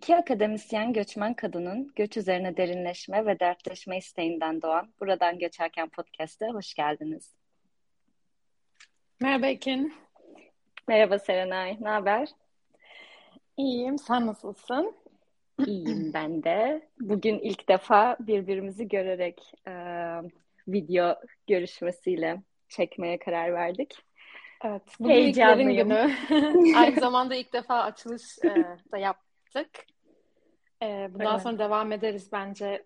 İki akademisyen göçmen kadının göç üzerine derinleşme ve dertleşme isteğinden doğan Buradan Göçerken Podcast'e hoş geldiniz. Merhaba Ekin. Merhaba Serenay, ne haber? İyiyim, sen nasılsın? İyiyim ben de. Bugün ilk defa birbirimizi görerek e, video görüşmesiyle çekmeye karar verdik. Evet, bugün Heyecanlıyım. günü. Aynı zamanda ilk defa açılış e, da yaptık. E, bundan evet. sonra devam ederiz bence.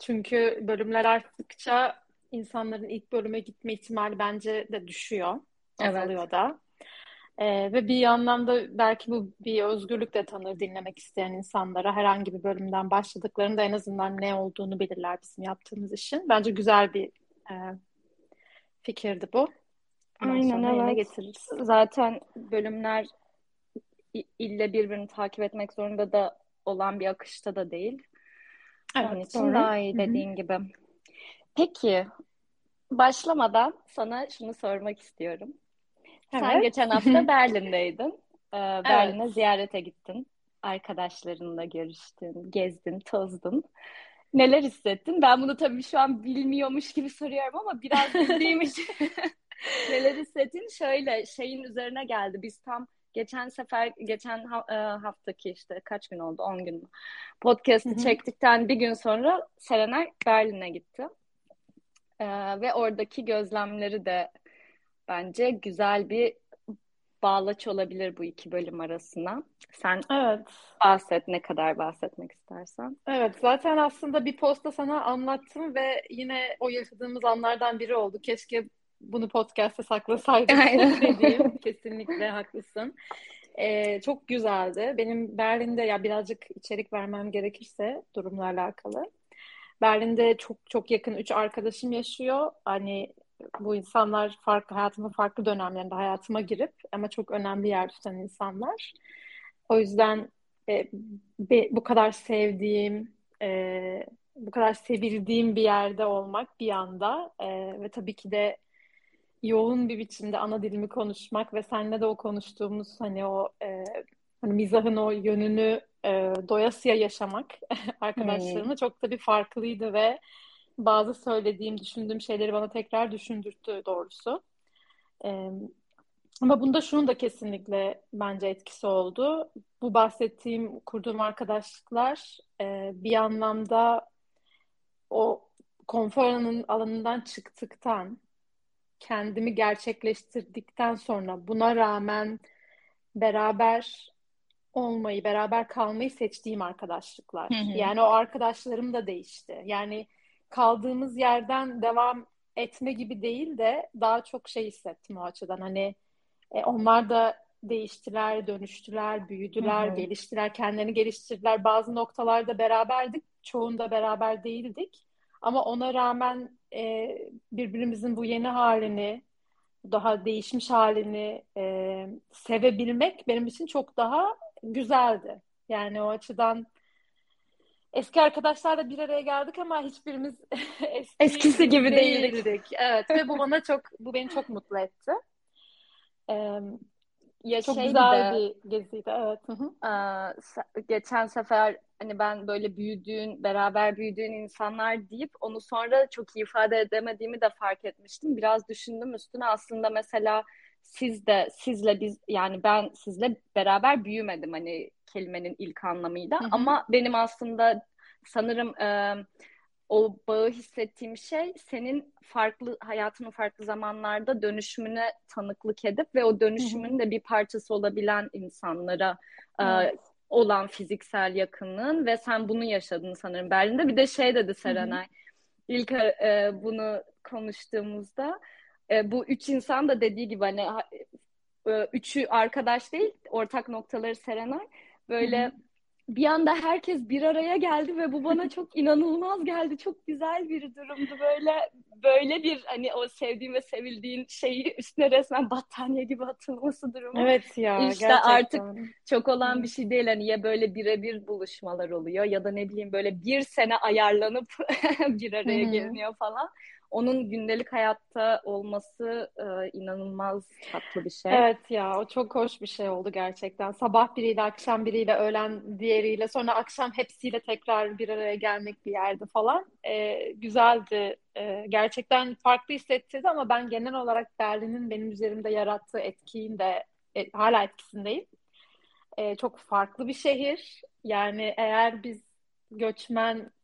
Çünkü bölümler arttıkça insanların ilk bölüme gitme ihtimali bence de düşüyor. Azalıyor evet. da. Ee, ve bir anlamda belki bu bir özgürlük de tanır dinlemek isteyen insanlara. Herhangi bir bölümden başladıklarında en azından ne olduğunu bilirler bizim yaptığımız işin. Bence güzel bir e, fikirdi bu. Ondan Aynen evet. getiririz. Zaten bölümler ille birbirini takip etmek zorunda da olan bir akışta da değil. Evet, Onun için doğru. daha iyi dediğin Hı-hı. gibi. Peki başlamadan sana şunu sormak istiyorum. Evet. Sen geçen hafta Berlin'deydin. Ee, Berlin'e evet. ziyarete gittin. Arkadaşlarınla görüştün, gezdin, tozdun. Neler hissettin? Ben bunu tabii şu an bilmiyormuş gibi soruyorum ama biraz bildiğim için neler hissettin? Şöyle şeyin üzerine geldi. Biz tam geçen sefer geçen e, haftaki işte kaç gün oldu 10 gün mü podcast'ı çektikten bir gün sonra Serenay Berlin'e gitti. Ee, ve oradaki gözlemleri de bence güzel bir bağlaç olabilir bu iki bölüm arasına. Sen evet. bahset ne kadar bahsetmek istersen. Evet zaten aslında bir posta sana anlattım ve yine o yaşadığımız anlardan biri oldu. Keşke bunu podcast'te saklasaydım dediğim kesinlikle haklısın. Ee, çok güzeldi. Benim Berlin'de ya birazcık içerik vermem gerekirse durumla alakalı. Berlin'de çok çok yakın üç arkadaşım yaşıyor. Hani bu insanlar farklı hayatımın farklı dönemlerinde hayatıma girip ama çok önemli yer tutan insanlar. O yüzden e, be, bu kadar sevdiğim, e, bu kadar sevildiğim bir yerde olmak bir anda e, ve tabii ki de yoğun bir biçimde ana dilimi konuşmak ve seninle de o konuştuğumuz hani o e, hani mizahın o yönünü e, doyasıya yaşamak arkadaşlarımla hmm. çok da bir farklıydı ve bazı söylediğim, düşündüğüm şeyleri bana tekrar düşündürttü doğrusu. E, ama bunda şunun da kesinlikle bence etkisi oldu. Bu bahsettiğim, kurduğum arkadaşlıklar e, bir anlamda o konfor alanından çıktıktan, kendimi gerçekleştirdikten sonra buna rağmen beraber olmayı, beraber kalmayı seçtiğim arkadaşlıklar. Hı hı. Yani o arkadaşlarım da değişti. Yani kaldığımız yerden devam etme gibi değil de daha çok şey hissettim o açıdan. Hani e, onlar da değiştiler, dönüştüler, büyüdüler, Hı-hı. geliştiler, kendilerini geliştirdiler. Bazı noktalarda beraberdik, çoğunda beraber değildik. Ama ona rağmen e, birbirimizin bu yeni halini, daha değişmiş halini e, sevebilmek benim için çok daha güzeldi. Yani o açıdan eski arkadaşlarla bir araya geldik ama hiçbirimiz eski eskisi gibi değildik. değildik. Evet ve bu bana çok bu beni çok mutlu etti. Ee, ya çok şey güzel de, bir geziydi. Evet. Hı hı. Geçen sefer hani ben böyle büyüdüğün, beraber büyüdüğün insanlar deyip onu sonra çok iyi ifade edemediğimi de fark etmiştim. Biraz düşündüm üstüne aslında mesela siz de sizle biz yani ben sizle beraber büyümedim hani kelimenin ilk anlamıyla hı hı. ama benim aslında sanırım e, o bağı hissettiğim şey senin farklı hayatının farklı zamanlarda dönüşümüne tanıklık edip ve o dönüşümün de bir parçası olabilen insanlara evet. E, olan fiziksel yakınlığın ve sen bunu yaşadın sanırım Berlin'de. Bir de şey dedi Serenay. Hı hı. İlk e, bunu konuştuğumuzda e, bu üç insan da dediği gibi hani e, üçü arkadaş değil ortak noktaları Serenay. Böyle hı bir anda herkes bir araya geldi ve bu bana çok inanılmaz geldi. Çok güzel bir durumdu böyle böyle bir hani o sevdiğin ve sevildiğin şeyi üstüne resmen battaniye gibi atılması durumu. Evet ya işte gerçekten. artık çok olan bir şey değil hani ya böyle birebir buluşmalar oluyor ya da ne bileyim böyle bir sene ayarlanıp bir araya geliniyor falan. Onun gündelik hayatta olması e, inanılmaz tatlı bir şey. Evet ya o çok hoş bir şey oldu gerçekten. Sabah biriyle, akşam biriyle, öğlen diğeriyle, sonra akşam hepsiyle tekrar bir araya gelmek bir yerde falan. E, güzeldi. E, gerçekten farklı hissettirdi ama ben genel olarak Berlin'in benim üzerimde yarattığı etkiyin de e, hala etkisindeyim. E, çok farklı bir şehir. Yani eğer biz göçmenlik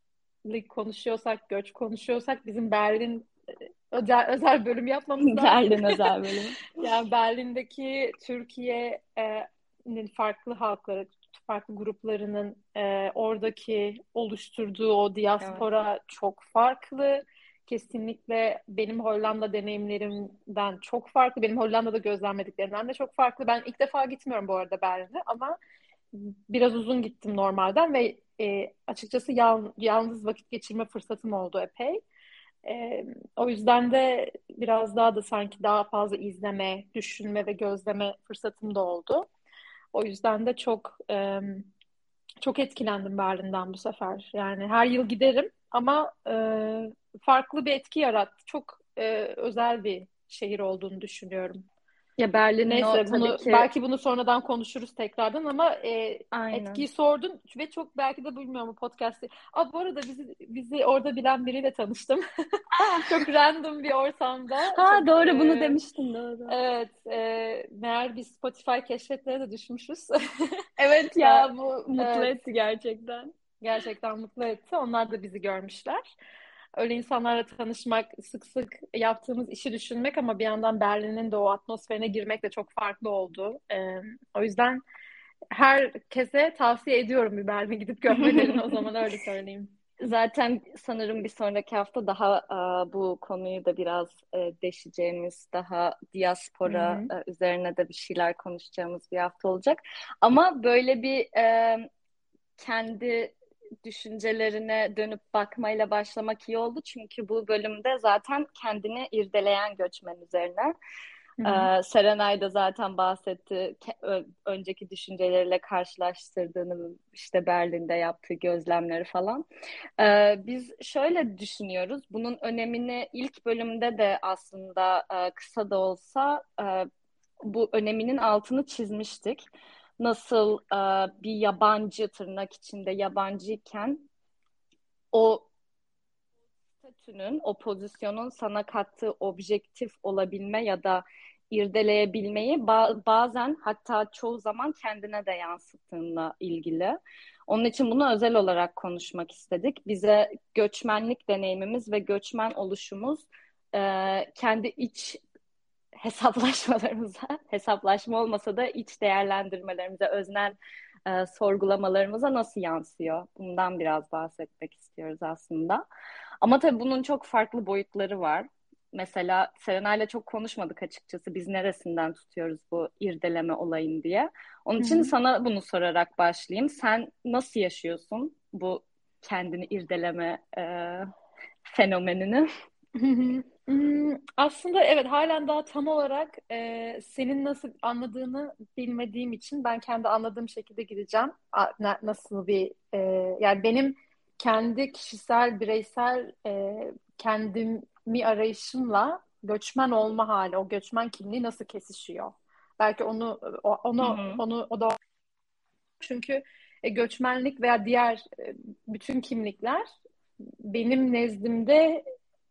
konuşuyorsak, göç konuşuyorsak bizim Berlin e, özel, özel bölüm yapmamız lazım. Berlin özel bölümü. yani Berlin'deki Türkiye'nin farklı halkları, farklı gruplarının e, oradaki oluşturduğu o diaspora evet. çok farklı. Kesinlikle benim Hollanda deneyimlerimden çok farklı. Benim Hollanda'da gözlemlediklerimden de çok farklı. Ben ilk defa gitmiyorum bu arada Berlin'e ama biraz uzun gittim normalden ve e, açıkçası yal, yalnız vakit geçirme fırsatım oldu epey. E, o yüzden de biraz daha da sanki daha fazla izleme, düşünme ve gözleme fırsatım da oldu. O yüzden de çok e, çok etkilendim Berlin'den bu sefer. Yani her yıl giderim ama e, farklı bir etki yarattı. Çok e, özel bir şehir olduğunu düşünüyorum. Ya Berlin Neyse o, bunu ki... belki bunu sonradan konuşuruz tekrardan ama e, etkiyi sordun ve çok belki de bilmiyorum bu podcast'i. Aa, bu arada bizi bizi orada bilen biriyle tanıştım. çok random bir ortamda. Ha çok, doğru e, bunu demiştin doğru. Evet. E, meğer biz Spotify keşfetlere de düşmüşüz. evet ya bu mutlu evet. etti gerçekten. Gerçekten mutlu etti. Onlar da bizi görmüşler öyle insanlarla tanışmak, sık sık yaptığımız işi düşünmek ama bir yandan Berlin'in de o atmosferine girmek de çok farklı oldu. Ee, o yüzden herkese tavsiye ediyorum bir Berlin'e gidip görmelerini o zaman öyle söyleyeyim. Zaten sanırım bir sonraki hafta daha e, bu konuyu da biraz e, deşeceğimiz, daha diaspora e, üzerine de bir şeyler konuşacağımız bir hafta olacak. Ama böyle bir e, kendi düşüncelerine dönüp bakmayla başlamak iyi oldu. Çünkü bu bölümde zaten kendini irdeleyen göçmen üzerine. Ee, Serenay da zaten bahsetti önceki düşünceleriyle karşılaştırdığını işte Berlin'de yaptığı gözlemleri falan. Ee, biz şöyle düşünüyoruz. Bunun önemini ilk bölümde de aslında e, kısa da olsa e, bu öneminin altını çizmiştik nasıl e, bir yabancı tırnak içinde yabancıyken o statünün, o pozisyonun sana kattığı objektif olabilme ya da irdeleyebilmeyi ba- bazen hatta çoğu zaman kendine de yansıttığınla ilgili. Onun için bunu özel olarak konuşmak istedik. Bize göçmenlik deneyimimiz ve göçmen oluşumuz e, kendi iç hesaplaşmalarımıza, hesaplaşma olmasa da iç değerlendirmelerimize, öznel e, sorgulamalarımıza nasıl yansıyor? Bundan biraz bahsetmek istiyoruz aslında. Ama tabii bunun çok farklı boyutları var. Mesela Serenay'la çok konuşmadık açıkçası. Biz neresinden tutuyoruz bu irdeleme olayını diye. Onun için Hı-hı. sana bunu sorarak başlayayım. Sen nasıl yaşıyorsun bu kendini irdeleme e, fenomenini? Aslında evet halen daha tam olarak e, senin nasıl anladığını bilmediğim için ben kendi anladığım şekilde gideceğim. Nasıl bir e, yani benim kendi kişisel bireysel e, kendimi arayışımla göçmen olma hali, o göçmen kimliği nasıl kesişiyor? Belki onu onu onu o da çünkü e, göçmenlik veya diğer e, bütün kimlikler benim nezdimde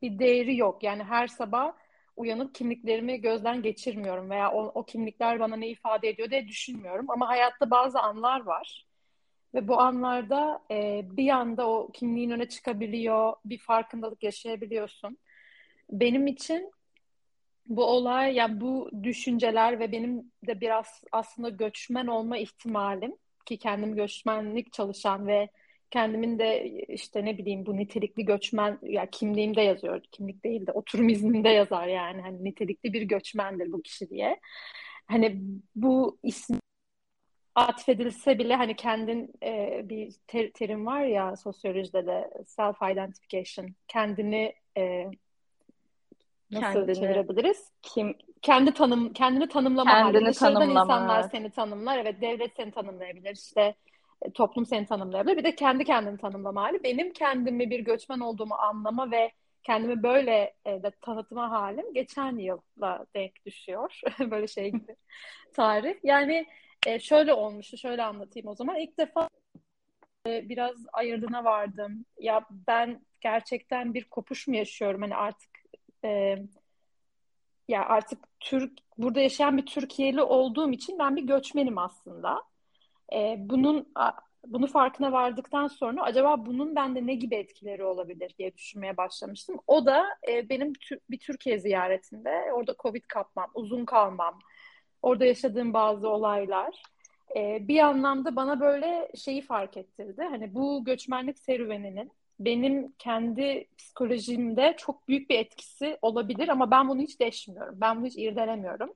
bir değeri yok. Yani her sabah uyanıp kimliklerimi gözden geçirmiyorum veya o, o kimlikler bana ne ifade ediyor diye düşünmüyorum. Ama hayatta bazı anlar var. Ve bu anlarda e, bir anda o kimliğin öne çıkabiliyor, bir farkındalık yaşayabiliyorsun. Benim için bu olay, yani bu düşünceler ve benim de biraz aslında göçmen olma ihtimalim ki kendim göçmenlik çalışan ve kendimin de işte ne bileyim bu nitelikli göçmen ya kimliğimde yazıyor. Kimlik değil de oturum izninde yazar yani. Hani nitelikli bir göçmendir bu kişi diye. Hani bu isim atfedilse bile hani kendin e, bir ter, terim var ya sosyolojide de self identification kendini e, nasıl kendini, çevirebiliriz? Kim kendi tanım kendini tanımlama kendini hali. Dışarıdan tanımlama. insanlar seni tanımlar. Evet devlet seni tanımlayabilir. İşte toplum seni tanımlayabilir. Bir de kendi kendini tanımlama hali. Benim kendimi bir göçmen olduğumu anlama ve kendimi böyle e, de tanıtma halim geçen yılla denk düşüyor. böyle şey gibi tarih. Yani e, şöyle olmuştu, şöyle anlatayım o zaman. İlk defa e, biraz ayırdına vardım. Ya ben gerçekten bir kopuş mu yaşıyorum? Hani artık e, ya artık Türk burada yaşayan bir Türkiye'li olduğum için ben bir göçmenim aslında. E, bunun bunu farkına vardıktan sonra acaba bunun bende ne gibi etkileri olabilir diye düşünmeye başlamıştım. O da e, benim bir Türkiye ziyaretinde orada Covid kapmam, uzun kalmam, orada yaşadığım bazı olaylar e, bir anlamda bana böyle şeyi fark ettirdi. Hani bu göçmenlik serüveninin benim kendi psikolojimde çok büyük bir etkisi olabilir ama ben bunu hiç deşmiyorum. Ben bunu hiç irdelemiyorum.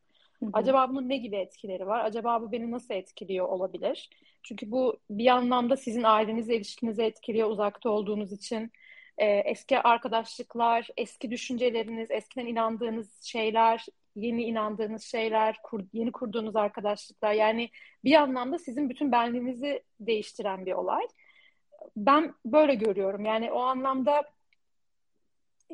Acaba bunun ne gibi etkileri var? Acaba bu beni nasıl etkiliyor olabilir? Çünkü bu bir anlamda sizin ailenizle ilişkinizi etkiliyor uzakta olduğunuz için. Ee, eski arkadaşlıklar, eski düşünceleriniz, eskiden inandığınız şeyler, yeni inandığınız şeyler, kur, yeni kurduğunuz arkadaşlıklar. Yani bir anlamda sizin bütün benliğinizi değiştiren bir olay. Ben böyle görüyorum. Yani o anlamda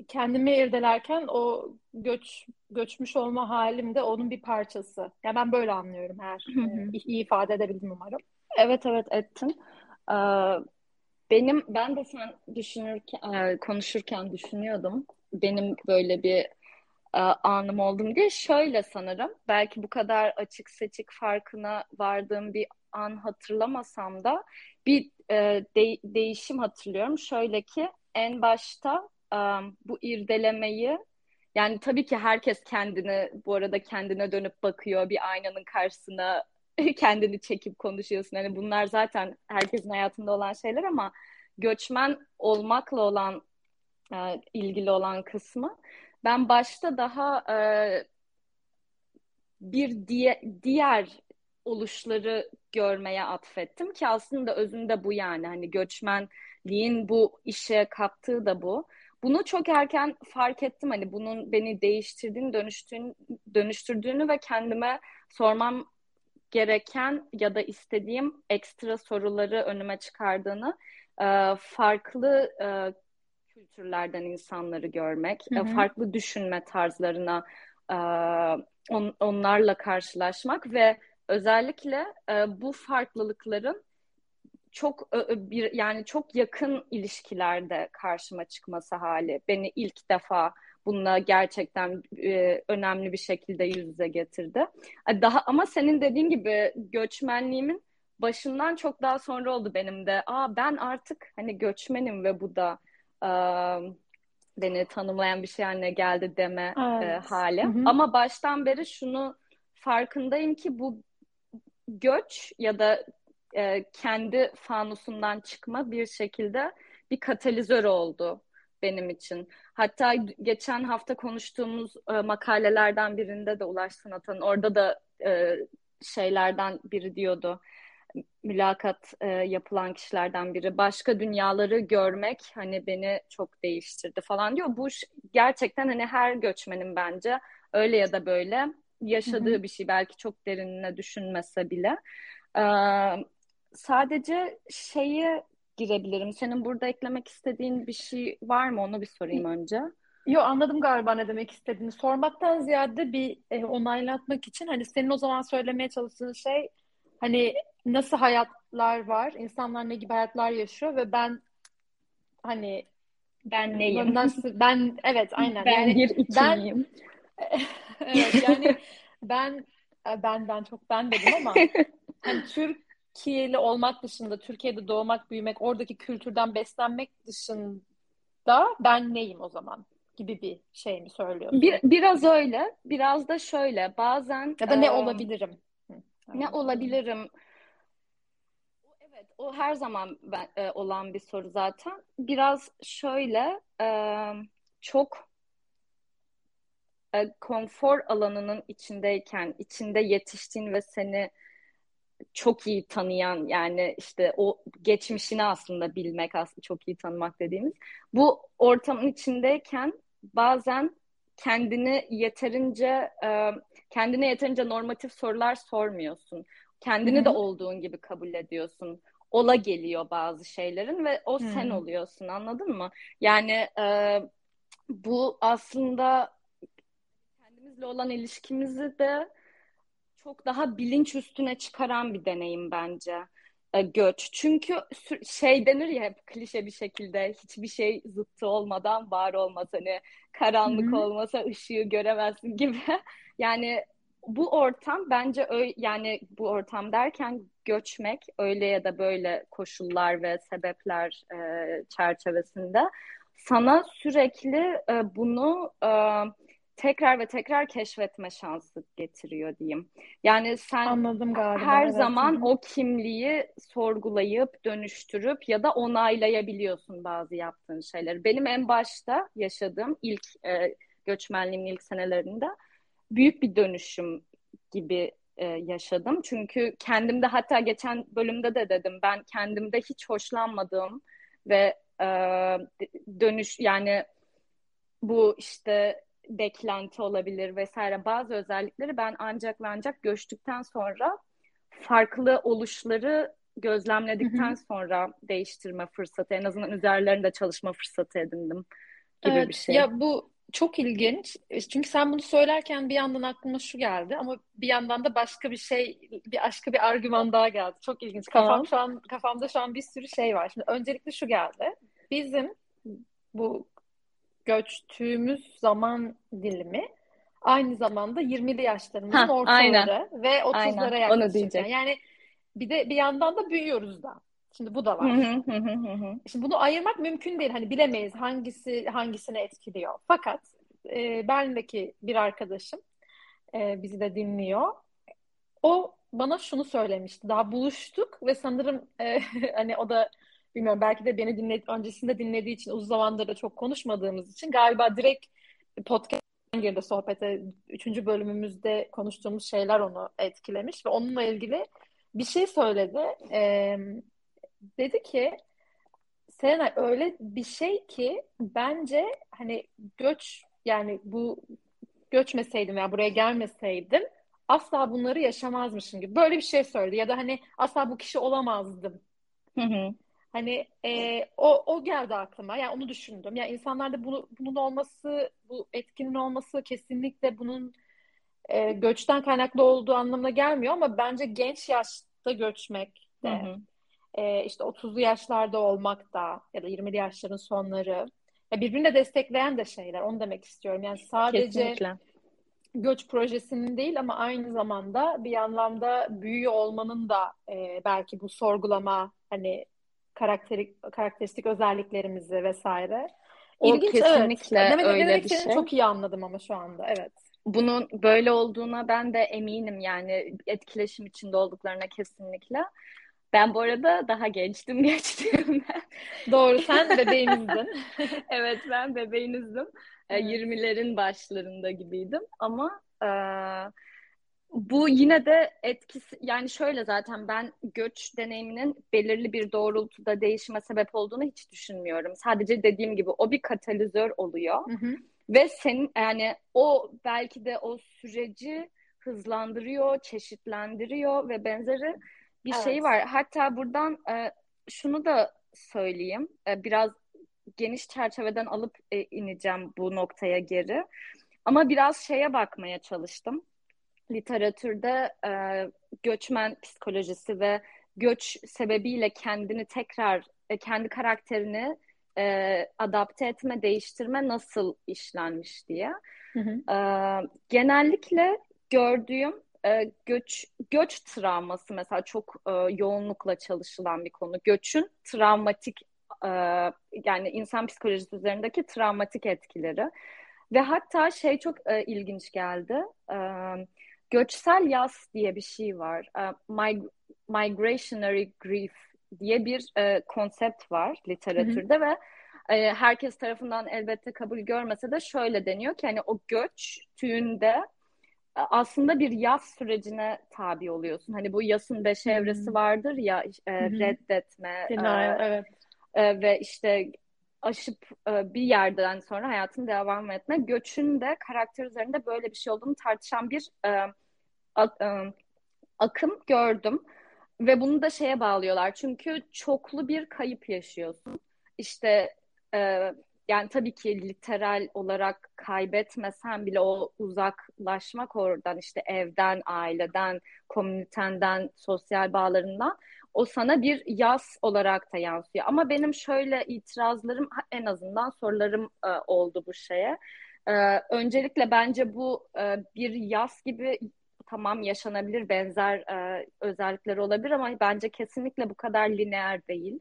kendimi irdelerken o göç göçmüş olma halimde onun bir parçası. Yani ben böyle anlıyorum her e, iyi ifade edebildim umarım. Evet evet ettin. Ee, benim ben de sen düşünürken e, konuşurken düşünüyordum. Benim böyle bir e, anım oldum diye şöyle sanırım. Belki bu kadar açık seçik farkına vardığım bir an hatırlamasam da bir e, de, değişim hatırlıyorum. Şöyle ki en başta bu irdelemeyi yani tabii ki herkes kendini bu arada kendine dönüp bakıyor bir aynanın karşısına kendini çekip konuşuyorsun. Hani bunlar zaten herkesin hayatında olan şeyler ama göçmen olmakla olan e, ilgili olan kısmı ben başta daha e, bir diye, diğer oluşları görmeye atfettim ki aslında özünde bu yani hani göçmenliğin bu işe kattığı da bu. Bunu çok erken fark ettim hani bunun beni değiştirdiğini, dönüştüğünü, dönüştürdüğünü ve kendime sormam gereken ya da istediğim ekstra soruları önüme çıkardığını, e, farklı e, kültürlerden insanları görmek, hı hı. farklı düşünme tarzlarına e, on, onlarla karşılaşmak ve özellikle e, bu farklılıkların çok bir yani çok yakın ilişkilerde karşıma çıkması hali beni ilk defa bununla gerçekten e, önemli bir şekilde yüz yüze getirdi. Daha ama senin dediğin gibi göçmenliğimin başından çok daha sonra oldu benim de. Aa ben artık hani göçmenim ve bu da e, beni tanımlayan bir şey haline geldi deme evet. e, hali. Hı hı. Ama baştan beri şunu farkındayım ki bu göç ya da e, kendi fanusundan çıkma bir şekilde bir katalizör oldu benim için. Hatta geçen hafta konuştuğumuz e, makalelerden birinde de Ulaş Sanatan'ın orada da e, şeylerden biri diyordu. Mülakat e, yapılan kişilerden biri. Başka dünyaları görmek hani beni çok değiştirdi falan diyor. Bu gerçekten hani her göçmenin bence öyle ya da böyle yaşadığı Hı-hı. bir şey. Belki çok derinine düşünmese bile. Ee, sadece şeyi girebilirim. Senin burada eklemek istediğin bir şey var mı? Onu bir sorayım önce. Yo anladım galiba ne demek istediğini. Sormaktan ziyade bir e, onaylatmak için hani senin o zaman söylemeye çalıştığın şey hani nasıl hayatlar var, insanlar ne gibi hayatlar yaşıyor ve ben hani ben neyim? Nasıl ben evet aynen. Ben yani, bir içimiyim. Ben, evet yani ben ben ben çok ben dedim ama hani Türk Türkiye'li olmak dışında, Türkiye'de doğmak, büyümek, oradaki kültürden beslenmek dışında ben neyim o zaman gibi bir şey mi söylüyorsun? Bir, biraz öyle, biraz da şöyle. Bazen ya da ne e, olabilirim? Ne olabilirim? Evet, o her zaman ben, e, olan bir soru zaten. Biraz şöyle, e, çok e, konfor alanının içindeyken, içinde yetiştiğin ve seni çok iyi tanıyan yani işte o geçmişini aslında bilmek aslında çok iyi tanımak dediğimiz bu ortamın içindeyken bazen kendini yeterince e, kendine yeterince normatif sorular sormuyorsun. Kendini Hı-hı. de olduğun gibi kabul ediyorsun. Ola geliyor bazı şeylerin ve o Hı-hı. sen oluyorsun anladın mı? Yani e, bu aslında kendimizle olan ilişkimizi de çok daha bilinç üstüne çıkaran bir deneyim bence e, göç. Çünkü şey denir ya hep klişe bir şekilde hiçbir şey zıttı olmadan var olmaz. Hani karanlık Hı-hı. olmasa ışığı göremezsin gibi. Yani bu ortam bence öyle yani bu ortam derken göçmek öyle ya da böyle koşullar ve sebepler e, çerçevesinde sana sürekli e, bunu e, tekrar ve tekrar keşfetme şansı getiriyor diyeyim. Yani sen Anladım galiba, her evet. zaman o kimliği sorgulayıp dönüştürüp ya da onaylayabiliyorsun bazı yaptığın şeyleri. Benim en başta yaşadığım ilk e, göçmenliğimin ilk senelerinde büyük bir dönüşüm gibi e, yaşadım. Çünkü kendimde hatta geçen bölümde de dedim ben kendimde hiç hoşlanmadığım ve e, dönüş yani bu işte beklenti olabilir vesaire bazı özellikleri ben ancak ve ancak göçtükten sonra farklı oluşları gözlemledikten hı hı. sonra değiştirme fırsatı en azından üzerlerinde çalışma fırsatı edindim gibi evet, bir şey. Ya bu çok ilginç. Çünkü sen bunu söylerken bir yandan aklıma şu geldi ama bir yandan da başka bir şey, bir başka bir argüman daha geldi. Çok ilginç. Kafam tamam. şu an kafamda şu an bir sürü şey var. Şimdi öncelikle şu geldi. Bizim bu göçtüğümüz zaman dilimi aynı zamanda 20'li yaşlarımızın ha, ortaları aynen. ve 30'lara yaklaşırken. Yani bir de bir yandan da büyüyoruz da. Şimdi bu da var. Şimdi bunu ayırmak mümkün değil. Hani bilemeyiz hangisi hangisini etkiliyor. Fakat e, Berlin'deki bir arkadaşım e, bizi de dinliyor. O bana şunu söylemişti. Daha buluştuk ve sanırım e, hani o da bilmiyorum belki de beni dinledi, öncesinde dinlediği için uzun zamandır da çok konuşmadığımız için galiba direkt podcast girdi sohbete. Üçüncü bölümümüzde konuştuğumuz şeyler onu etkilemiş ve onunla ilgili bir şey söyledi. Ee, dedi ki Serena öyle bir şey ki bence hani göç yani bu göçmeseydim ya buraya gelmeseydim asla bunları yaşamazmışım gibi böyle bir şey söyledi ya da hani asla bu kişi olamazdım. Hı hı. Hani e, o o geldi aklıma. Yani onu düşündüm. Yani insanlarda bunu, bunun olması, bu etkinin olması kesinlikle bunun e, göçten kaynaklı olduğu anlamına gelmiyor ama bence genç yaşta göçmek de hı hı. E, işte 30'lu yaşlarda olmak da ya da 20'li yaşların sonları ya birbirini de destekleyen de şeyler. Onu demek istiyorum. Yani sadece Kesinlikle. göç projesinin değil ama aynı zamanda bir anlamda büyüyor olmanın da e, belki bu sorgulama hani karakterik, karakteristik özelliklerimizi vesaire. O İlginç, kesinlikle evet. Demek, öyle bir şey. Çok iyi anladım ama şu anda evet. Bunun böyle olduğuna ben de eminim yani etkileşim içinde olduklarına kesinlikle. Ben bu arada daha gençtim geçtiğimde. Doğru sen bebeğimizdin. evet ben bebeğinizdim. Evet. 20'lerin başlarında gibiydim ama e, bu yine de etkisi yani şöyle zaten ben göç deneyiminin belirli bir doğrultuda değişime sebep olduğunu hiç düşünmüyorum. Sadece dediğim gibi o bir katalizör oluyor. Hı hı. Ve senin yani o belki de o süreci hızlandırıyor, çeşitlendiriyor ve benzeri bir evet. şey var. Hatta buradan e, şunu da söyleyeyim. E, biraz geniş çerçeveden alıp e, ineceğim bu noktaya geri. Ama biraz şeye bakmaya çalıştım literatürde e, göçmen psikolojisi ve göç sebebiyle kendini tekrar e, kendi karakterini e, adapte etme, değiştirme nasıl işlenmiş diye. Hı hı. E, genellikle gördüğüm e, göç göç travması mesela çok e, yoğunlukla çalışılan bir konu. Göçün travmatik e, yani insan psikolojisi üzerindeki travmatik etkileri ve hatta şey çok e, ilginç geldi. E, göçsel yas diye bir şey var. E, mig migrationary grief diye bir e, konsept var literatürde hı hı. ve e, herkes tarafından elbette kabul görmese de şöyle deniyor ki hani o göçtüğünde e, aslında bir yaz sürecine tabi oluyorsun. Hani bu yasın beş hmm. evresi vardır ya e, reddetme, e, evet. e, ve işte aşıp e, bir yerden sonra hayatını devam etme. Göçün de karakter üzerinde böyle bir şey olduğunu tartışan bir e, akım gördüm. Ve bunu da şeye bağlıyorlar. Çünkü çoklu bir kayıp yaşıyorsun. İşte e, yani tabii ki literal olarak kaybetmesen bile o uzaklaşmak oradan işte evden, aileden, komünitenden, sosyal bağlarından o sana bir yaz olarak da yansıyor. Ama benim şöyle itirazlarım en azından sorularım e, oldu bu şeye. E, öncelikle bence bu e, bir yaz gibi tamam yaşanabilir benzer e, özellikleri olabilir ama bence kesinlikle bu kadar lineer değil.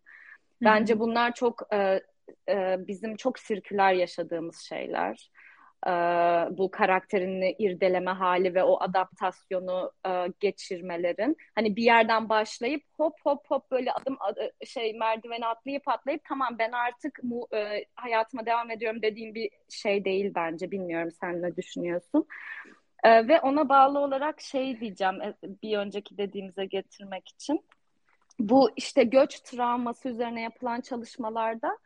Bence bunlar çok e, e, bizim çok sirküler yaşadığımız şeyler. E, bu karakterini irdeleme hali ve o adaptasyonu e, geçirmelerin hani bir yerden başlayıp hop hop hop böyle adım adı, şey merdiveni atlayıp atlayıp tamam ben artık mu, e, hayatıma devam ediyorum dediğim bir şey değil bence bilmiyorum sen ne düşünüyorsun. E, ve ona bağlı olarak şey diyeceğim e, bir önceki dediğimize getirmek için. Bu işte göç travması üzerine yapılan çalışmalarda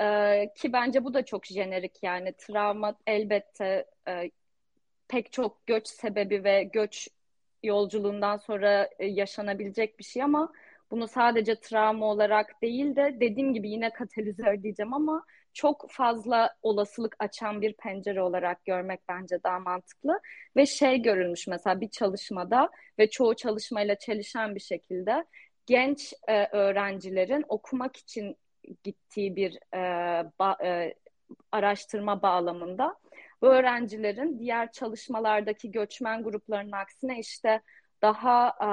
e, ki bence bu da çok jenerik yani travma elbette e, pek çok göç sebebi ve göç yolculuğundan sonra e, yaşanabilecek bir şey ama bunu sadece travma olarak değil de dediğim gibi yine katalizör diyeceğim ama çok fazla olasılık açan bir pencere olarak görmek bence daha mantıklı. Ve şey görülmüş mesela bir çalışmada ve çoğu çalışmayla çelişen bir şekilde genç e, öğrencilerin okumak için gittiği bir e, ba, e, araştırma bağlamında bu öğrencilerin diğer çalışmalardaki göçmen gruplarının aksine işte daha e,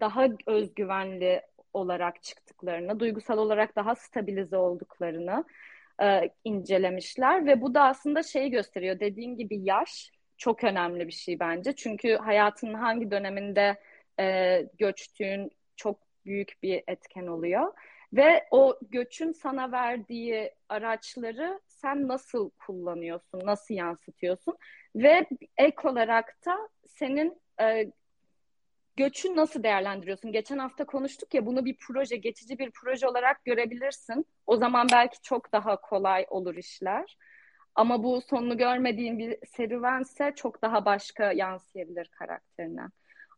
daha özgüvenli olarak çıktıklarını, duygusal olarak daha stabilize olduklarını e, incelemişler ve bu da aslında şeyi gösteriyor. Dediğim gibi yaş çok önemli bir şey bence. Çünkü hayatının hangi döneminde e, göçtüğün çok büyük bir etken oluyor. Ve o göçün sana verdiği araçları sen nasıl kullanıyorsun, nasıl yansıtıyorsun? Ve ek olarak da senin e, göçü nasıl değerlendiriyorsun? Geçen hafta konuştuk ya bunu bir proje, geçici bir proje olarak görebilirsin. O zaman belki çok daha kolay olur işler. Ama bu sonunu görmediğin bir serüvense çok daha başka yansıyabilir karakterine.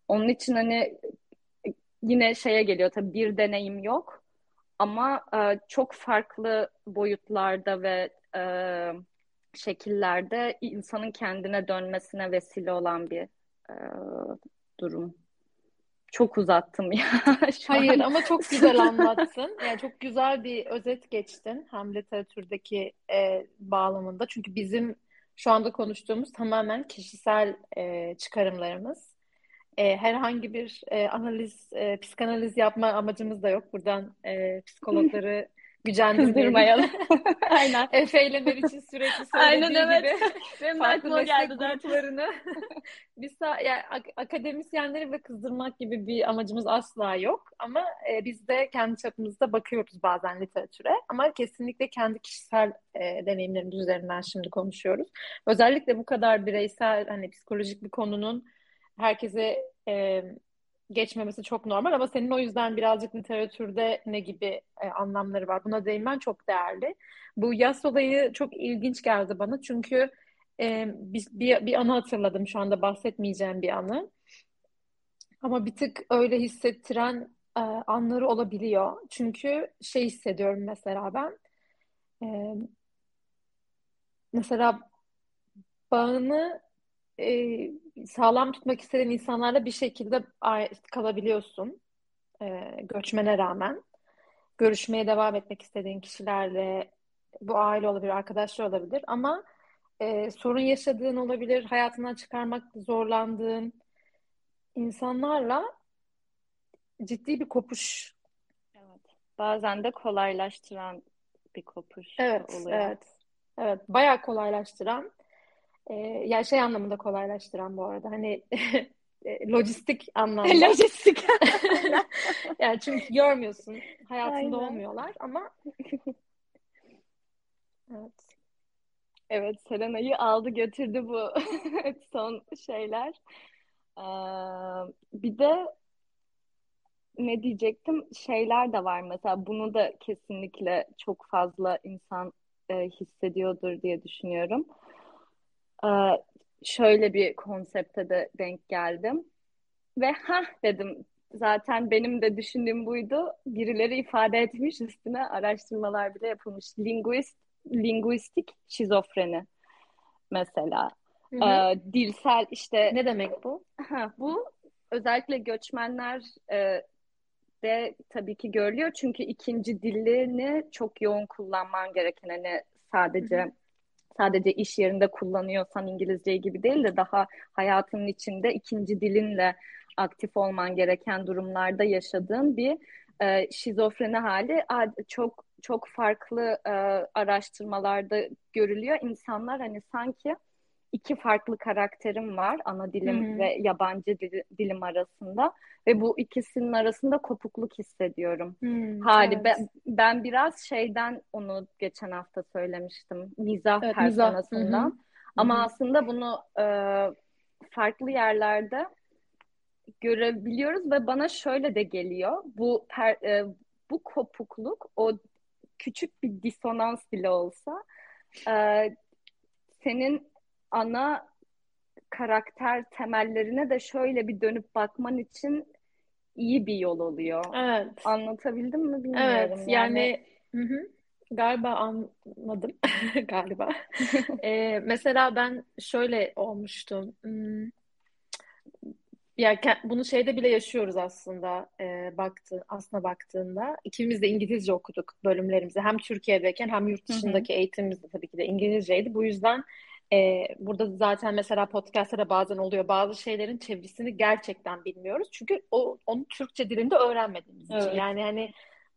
Onun için hani yine şeye geliyor tabii bir deneyim yok ama e, çok farklı boyutlarda ve e, şekillerde insanın kendine dönmesine vesile olan bir e, durum. Çok uzattım ya. Hayır an. ama çok güzel anlattın. Yani çok güzel bir özet geçtin hem literatürdeki e, bağlamında. Çünkü bizim şu anda konuştuğumuz tamamen kişisel e, çıkarımlarımız e, herhangi bir e, analiz, e, psikanaliz yapma amacımız da yok. Buradan e, psikologları gücendirmeyelim. Aynen. Efe ile Meriç'in sürekli söylediği Aynen, evet. gibi Benim farklı meslek geldi gruplarını biz yani akademisyenleri ve kızdırmak gibi bir amacımız asla yok. Ama e, biz de kendi çapımızda bakıyoruz bazen literatüre. Ama kesinlikle kendi kişisel e, deneyimlerimiz üzerinden şimdi konuşuyoruz. Özellikle bu kadar bireysel hani psikolojik bir konunun herkese e, geçmemesi çok normal ama senin o yüzden birazcık literatürde ne gibi e, anlamları var. Buna değinmen çok değerli. Bu yas olayı çok ilginç geldi bana çünkü e, bir, bir, bir anı hatırladım şu anda bahsetmeyeceğim bir anı. Ama bir tık öyle hissettiren e, anları olabiliyor. Çünkü şey hissediyorum mesela ben. E, mesela bağını e, sağlam tutmak istediğin insanlarla bir şekilde kalabiliyorsun e, göçmene rağmen. Görüşmeye devam etmek istediğin kişilerle bu aile olabilir, arkadaşlar olabilir ama e, sorun yaşadığın olabilir, hayatından çıkarmak zorlandığın insanlarla ciddi bir kopuş. Evet. Bazen de kolaylaştıran bir kopuş evet, oluyor. Evet, evet. Bayağı kolaylaştıran e, yani şey anlamında kolaylaştıran bu arada. Hani e, lojistik anlamda. lojistik. yani çünkü görmüyorsun. Hayatında Aynen. olmuyorlar ama evet. Evet, Serena'yı aldı götürdü bu son şeyler. Ee, bir de ne diyecektim? Şeyler de var mesela. Bunu da kesinlikle çok fazla insan e, hissediyordur diye düşünüyorum. Ee, şöyle bir konsepte de denk geldim. Ve ha dedim zaten benim de düşündüğüm buydu. Birileri ifade etmiş üstüne araştırmalar bile yapılmış. Linguist linguistik şizofreni mesela. Hı hı. E, dilsel işte ne demek bu? bu özellikle göçmenler e, de tabii ki görülüyor çünkü ikinci dilini çok yoğun kullanman gereken hani sadece hı hı. Sadece iş yerinde kullanıyorsan İngilizce gibi değil de daha hayatının içinde ikinci dilinle aktif olman gereken durumlarda yaşadığın bir e, şizofreni hali çok çok farklı e, araştırmalarda görülüyor. İnsanlar hani sanki iki farklı karakterim var ana dilim hmm. ve yabancı dilim arasında ve bu ikisinin arasında kopukluk hissediyorum. Hmm, hali evet. ben, ben biraz şeyden onu geçen hafta söylemiştim mizah evet, personasından. Mizah. Ama Hı-hı. aslında bunu e, farklı yerlerde görebiliyoruz ve bana şöyle de geliyor. Bu per, e, bu kopukluk o küçük bir disonans bile olsa e, senin ana karakter temellerine de şöyle bir dönüp bakman için iyi bir yol oluyor. Evet. Anlatabildim mi bilmiyorum. Evet yani, yani hı hı. galiba anladım galiba. ee, mesela ben şöyle olmuştum. Hmm ya bunu şeyde bile yaşıyoruz aslında e, baktı aslında baktığında ikimiz de İngilizce okuduk bölümlerimizi hem Türkiye'deyken hem yurt dışındaki hı hı. eğitimimiz de tabii ki de İngilizceydi. Bu yüzden e, burada zaten mesela podcast'ta bazen oluyor bazı şeylerin çevirisini gerçekten bilmiyoruz. Çünkü o onu Türkçe dilinde öğrenmediğimiz evet. için. Yani hani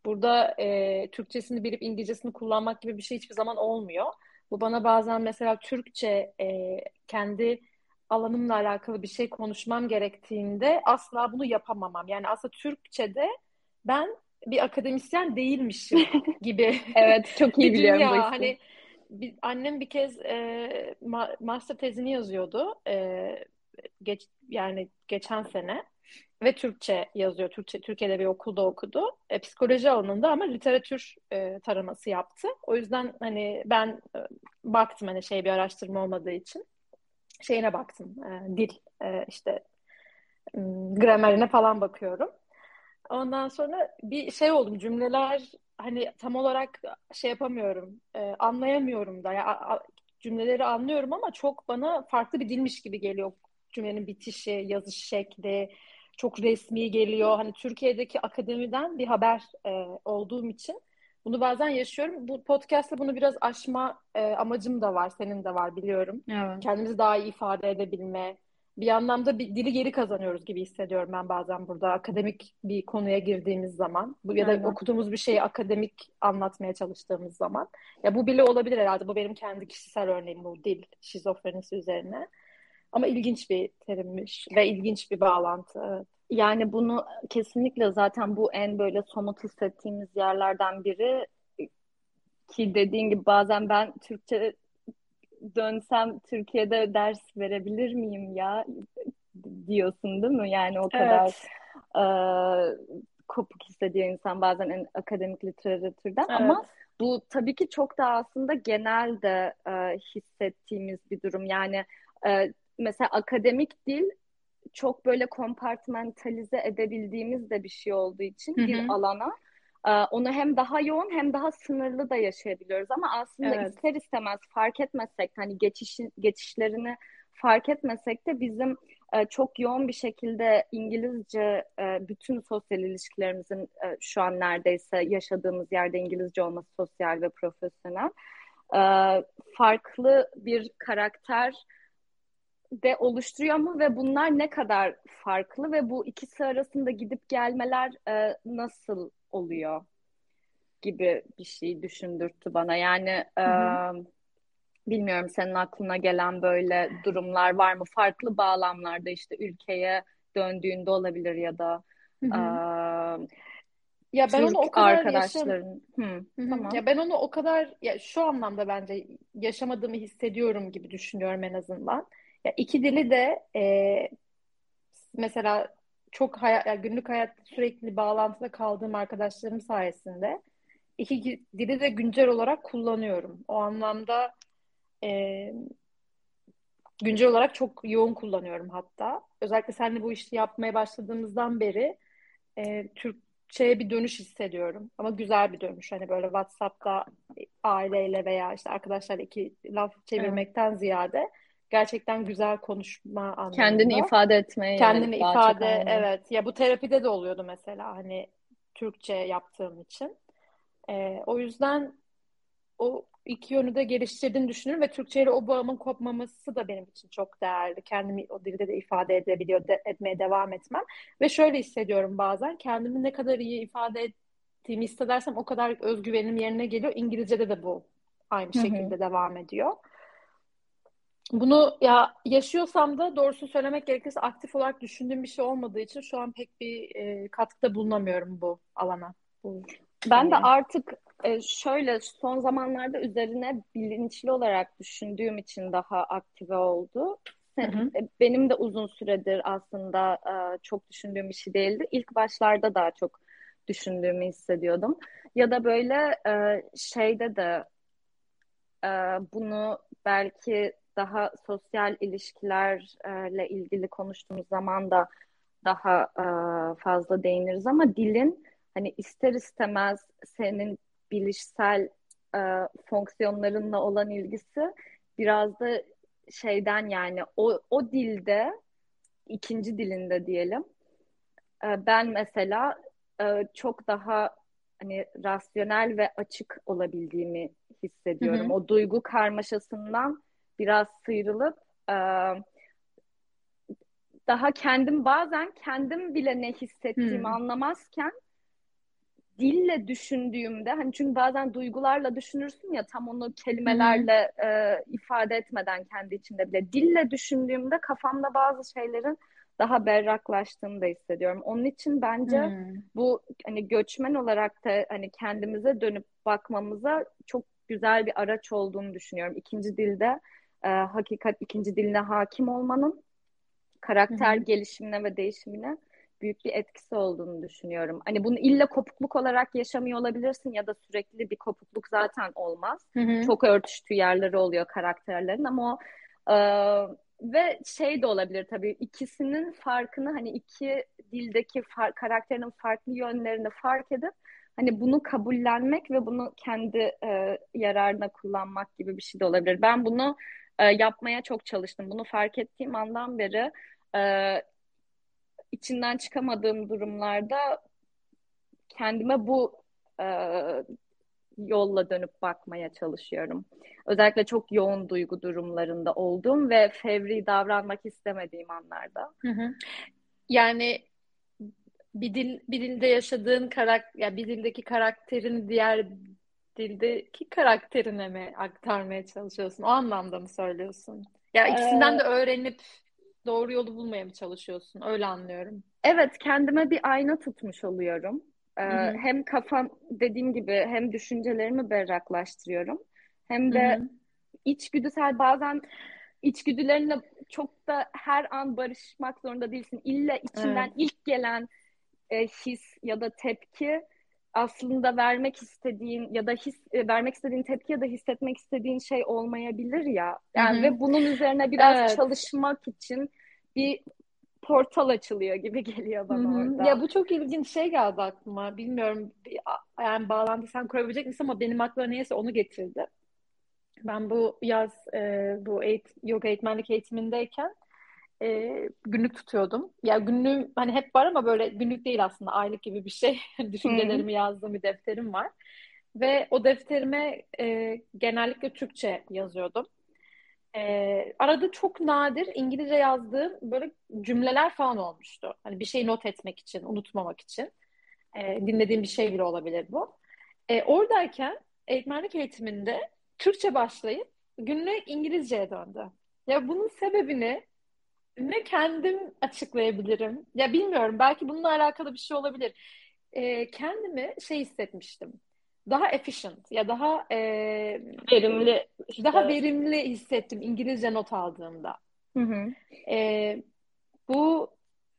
burada e, Türkçesini bilip İngilizcesini kullanmak gibi bir şey hiçbir zaman olmuyor. Bu bana bazen mesela Türkçe e, kendi alanımla alakalı bir şey konuşmam gerektiğinde asla bunu yapamamam. Yani aslında Türkçe'de ben bir akademisyen değilmişim gibi. evet çok iyi biliyorum bu Hani bir, annem bir kez e, ma, master tezini yazıyordu. E, geç yani geçen sene ve Türkçe yazıyor. Türkçe Türkiye'de bir okulda okudu. E, psikoloji alanında ama literatür e, taraması yaptı. O yüzden hani ben e, baktım hani şey bir araştırma olmadığı için şeyine baktım. E, dil e, işte gramerine falan bakıyorum. Ondan sonra bir şey oldum cümleler hani tam olarak şey yapamıyorum e, anlayamıyorum da ya a, cümleleri anlıyorum ama çok bana farklı bir dilmiş gibi geliyor cümlenin bitişi yazış şekli çok resmi geliyor hani Türkiye'deki akademiden bir haber e, olduğum için bunu bazen yaşıyorum. Bu podcast'ta bunu biraz aşma e, amacım da var. Senin de var biliyorum. Evet. Kendimizi daha iyi ifade edebilme. Bir anlamda bir dili geri kazanıyoruz gibi hissediyorum ben bazen burada akademik bir konuya girdiğimiz zaman. Bu ya da Aynen. okuduğumuz bir şeyi akademik anlatmaya çalıştığımız zaman. Ya bu bile olabilir herhalde. Bu benim kendi kişisel örneğim bu dil şizofrenisi üzerine. Ama ilginç bir terimmiş ve ilginç bir bağlantı. Yani bunu kesinlikle zaten bu en böyle somut hissettiğimiz yerlerden biri ki dediğin gibi bazen ben Türkçe dönsem Türkiye'de ders verebilir miyim ya diyorsun değil mi? Yani o kadar evet. e, kopuk hissediyor insan bazen en akademik literatürden evet. ama bu tabii ki çok da aslında genel de e, hissettiğimiz bir durum. Yani e, mesela akademik dil çok böyle kompartmentalize edebildiğimiz de bir şey olduğu için Hı-hı. bir alana onu hem daha yoğun hem daha sınırlı da yaşayabiliyoruz ama aslında evet. ister istemez fark etmesek hani geçişin geçişlerini fark etmesek de bizim e, çok yoğun bir şekilde İngilizce e, bütün sosyal ilişkilerimizin şu an neredeyse yaşadığımız yerde İngilizce olması sosyal ve profesyonel farklı bir karakter de oluşturuyor mu ve bunlar ne kadar farklı ve bu ikisi arasında gidip gelmeler e, nasıl oluyor gibi bir şey düşündürttü bana. Yani e, bilmiyorum senin aklına gelen böyle durumlar var mı? Farklı bağlamlarda işte ülkeye döndüğünde olabilir ya da E, ya ben Türk onu o kadar arkadaşların. Yaşam... Hı, tamam. Ya ben onu o kadar ya şu anlamda bence yaşamadığımı hissediyorum gibi düşünüyorum en azından. Ya iki dili de e, mesela çok hayat, yani günlük hayatta sürekli bağlantıda kaldığım arkadaşlarım sayesinde iki dili de güncel olarak kullanıyorum. O anlamda e, güncel olarak çok yoğun kullanıyorum hatta. Özellikle seninle bu işi yapmaya başladığımızdan beri e, Türk Türkçe'ye bir dönüş hissediyorum. Ama güzel bir dönüş. Hani böyle WhatsApp'ta aileyle veya işte arkadaşlarla iki laf çevirmekten evet. ziyade gerçekten güzel konuşma anlamında. Kendini ifade etmeye Kendini ifade evet. Ya bu terapide de oluyordu mesela hani Türkçe yaptığım için. Ee, o yüzden o iki yönü de geliştirdiğini düşünüyorum ve Türkçe ile o bağımın kopmaması da benim için çok değerli. Kendimi o dilde de ifade edebiliyor, de, etmeye devam etmem. Ve şöyle hissediyorum bazen kendimi ne kadar iyi ifade ettiğimi hissedersem o kadar özgüvenim yerine geliyor. İngilizce'de de bu aynı şekilde Hı-hı. devam ediyor. Bunu ya yaşıyorsam da doğrusu söylemek gerekirse aktif olarak düşündüğüm bir şey olmadığı için şu an pek bir e, katkıda bulunamıyorum bu alana. Bu ben de artık e, şöyle son zamanlarda üzerine bilinçli olarak düşündüğüm için daha aktive oldu. Hı hı. E, benim de uzun süredir aslında e, çok düşündüğüm bir şey değildi. İlk başlarda daha çok düşündüğümü hissediyordum. Ya da böyle şeyde de bunu belki daha sosyal ilişkilerle ilgili konuştuğumuz zaman da daha fazla değiniriz ama dilin hani ister istemez senin bilişsel e, fonksiyonlarınla olan ilgisi biraz da şeyden yani o, o dilde ikinci dilinde diyelim e, ben mesela e, çok daha hani rasyonel ve açık olabildiğimi hissediyorum. Hı hı. O duygu karmaşasından biraz sıyrılıp e, daha kendim bazen kendim bile ne hissettiğimi hı. anlamazken dille düşündüğümde hani çünkü bazen duygularla düşünürsün ya tam onu kelimelerle e, ifade etmeden kendi içinde bile dille düşündüğümde kafamda bazı şeylerin daha berraklaştığını da hissediyorum. Onun için bence hmm. bu hani göçmen olarak da hani kendimize dönüp bakmamıza çok güzel bir araç olduğunu düşünüyorum. İkinci dilde e, hakikat ikinci diline hakim olmanın karakter hmm. gelişimine ve değişimine büyük bir etkisi olduğunu düşünüyorum. Hani bunu illa kopukluk olarak yaşamıyor olabilirsin ya da sürekli bir kopukluk zaten olmaz. Hı hı. Çok örtüştüğü yerleri oluyor karakterlerin ama o e, ve şey de olabilir tabii ikisinin farkını hani iki dildeki far, karakterinin farklı yönlerini fark edip hani bunu kabullenmek ve bunu kendi e, yararına kullanmak gibi bir şey de olabilir. Ben bunu e, yapmaya çok çalıştım. Bunu fark ettiğim andan beri e, içinden çıkamadığım durumlarda kendime bu e, yolla dönüp bakmaya çalışıyorum. Özellikle çok yoğun duygu durumlarında olduğum ve fevri davranmak istemediğim anlarda. Hı hı. Yani bir dil bir dilde yaşadığın karakter ya bir dildeki karakterin diğer dildeki karakterine mi aktarmaya çalışıyorsun? O anlamda mı söylüyorsun? Ya ikisinden ee, de öğrenip doğru yolu bulmaya mı çalışıyorsun? Öyle anlıyorum. Evet, kendime bir ayna tutmuş oluyorum. Ee, hem kafam dediğim gibi hem düşüncelerimi berraklaştırıyorum. Hem de Hı-hı. içgüdüsel bazen içgüdülerinle çok da her an barışmak zorunda değilsin. İlla içinden evet. ilk gelen e, his ya da tepki aslında vermek istediğin ya da his e, vermek istediğin tepki ya da hissetmek istediğin şey olmayabilir ya. Yani Hı-hı. ve bunun üzerine biraz evet. çalışmak için bir portal açılıyor gibi geliyor bana Hı-hı. orada. Ya bu çok ilginç şey geldi aklıma. Bilmiyorum yani bağlantı sen kurabilecek misin ama benim aklıma neyse onu getirdi. Ben bu yaz e, bu eğit yoga eğitmenlik eğitimindeyken e, günlük tutuyordum. Ya günlüğüm hani hep var ama böyle günlük değil aslında aylık gibi bir şey. Düşüncelerimi yazdığım bir defterim var. Ve o defterime e, genellikle Türkçe yazıyordum. E, arada çok nadir İngilizce yazdığım böyle cümleler falan olmuştu. Hani bir şey not etmek için, unutmamak için. E, dinlediğim bir şey bile olabilir bu. E, oradayken eğitmenlik eğitiminde Türkçe başlayıp günlük İngilizceye döndü. Ya bunun sebebini ne kendim açıklayabilirim. Ya bilmiyorum belki bununla alakalı bir şey olabilir. E, kendimi şey hissetmiştim. Daha efficient ya daha e, verimli işte. daha verimli hissettim İngilizce not aldığımda. Hı hı. E, bu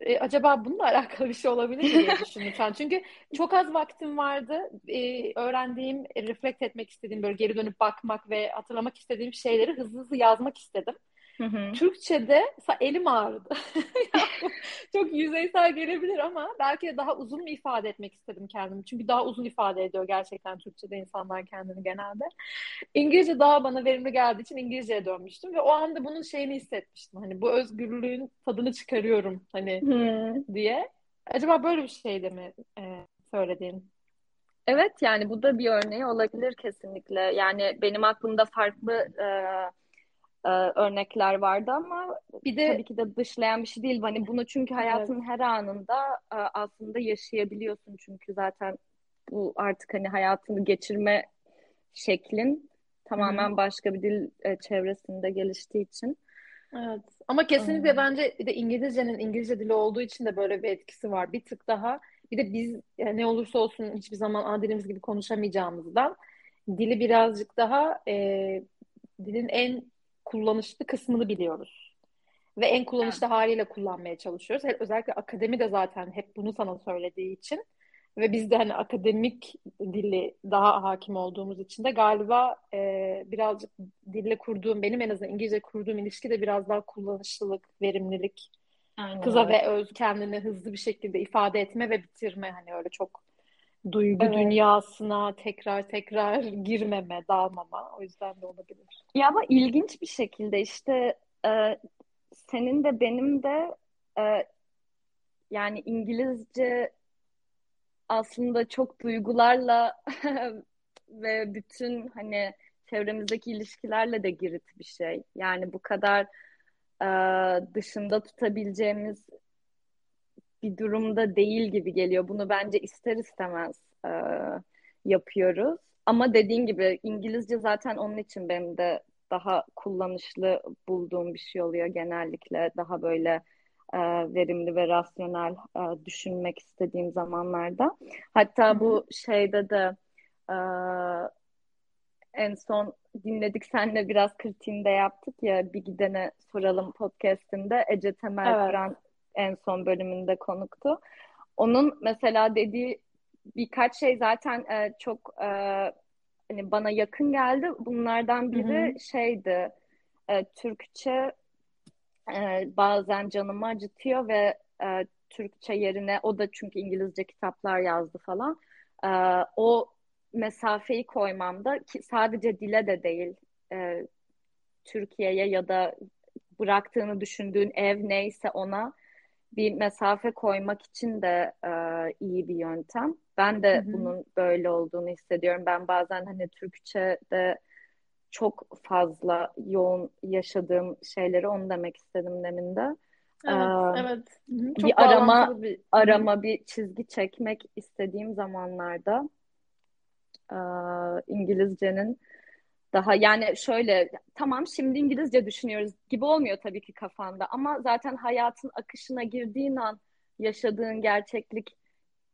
e, acaba bununla alakalı bir şey olabilir mi diye düşündüm şu an. Çünkü çok az vaktim vardı. E, öğrendiğim, reflekt etmek istediğim, böyle geri dönüp bakmak ve hatırlamak istediğim şeyleri hızlı hızlı yazmak istedim. Hı hı. Türkçe'de elim ağrıdı. çok yüzeysel gelebilir ama belki de daha uzun mu ifade etmek istedim kendimi. Çünkü daha uzun ifade ediyor gerçekten Türkçe'de insanlar kendini genelde. İngilizce daha bana verimli geldiği için İngilizce'ye dönmüştüm ve o anda bunun şeyini hissetmiştim. Hani bu özgürlüğün tadını çıkarıyorum hani hmm. diye. Acaba böyle bir şey de mi e, söylediğin? Evet yani bu da bir örneği olabilir kesinlikle. Yani benim aklımda farklı e, e, örnekler vardı ama bir de tabii ki de dışlayan bir şey değil. Hani bunu çünkü hayatın evet. her anında e, aslında yaşayabiliyorsun çünkü zaten bu artık hani hayatını geçirme şeklin tamamen Hı-hı. başka bir dil e, çevresinde geliştiği için. Evet. Ama kesinlikle hmm. bence bir de İngilizcenin İngilizce dili olduğu için de böyle bir etkisi var. Bir tık daha bir de biz yani ne olursa olsun hiçbir zaman ana dilimiz gibi konuşamayacağımızdan dili birazcık daha e, dilin en kullanışlı kısmını biliyoruz. Ve en kullanışlı evet. haliyle kullanmaya çalışıyoruz. Özellikle akademi de zaten hep bunu sana söylediği için ve biz de hani akademik dili daha hakim olduğumuz için de galiba e, birazcık dille kurduğum, benim en azından İngilizce kurduğum ilişki de biraz daha kullanışlılık, verimlilik, Aynen. kıza ve öz kendini hızlı bir şekilde ifade etme ve bitirme hani öyle çok duygu evet. dünyasına tekrar tekrar girmeme, dalmama. O yüzden de olabilir. Ya ama ilginç bir şekilde işte e, senin de benim de e, yani İngilizce aslında çok duygularla ve bütün hani çevremizdeki ilişkilerle de girit bir şey. Yani bu kadar e, dışında tutabileceğimiz bir durumda değil gibi geliyor. Bunu bence ister istemez e, yapıyoruz. Ama dediğin gibi İngilizce zaten onun için benim de daha kullanışlı bulduğum bir şey oluyor genellikle. Daha böyle e, verimli ve rasyonel e, düşünmek istediğim zamanlarda. Hatta bu şeyde de e, en son dinledik senle biraz kritiğinde yaptık ya bir gidene soralım podcastinde Ece Temel evet. Kur'an en son bölümünde konuktu. Onun mesela dediği birkaç şey zaten e, çok e, hani bana yakın geldi. Bunlardan biri Hı-hı. şeydi e, Türkçe e, bazen canımı acıtıyor ve e, Türkçe yerine o da çünkü İngilizce kitaplar yazdı falan. E, o mesafeyi koymamda ki sadece dile de değil e, Türkiye'ye ya da bıraktığını düşündüğün ev neyse ona bir mesafe koymak için de e, iyi bir yöntem. Ben de Hı-hı. bunun böyle olduğunu hissediyorum. Ben bazen hani Türkçe'de çok fazla yoğun yaşadığım şeyleri onu demek istedim demin de. Evet, ee, evet. Çok bir arama bir... arama bir çizgi çekmek istediğim zamanlarda e, İngilizcenin daha yani şöyle tamam şimdi İngilizce düşünüyoruz gibi olmuyor tabii ki kafanda ama zaten hayatın akışına girdiğin an yaşadığın gerçeklik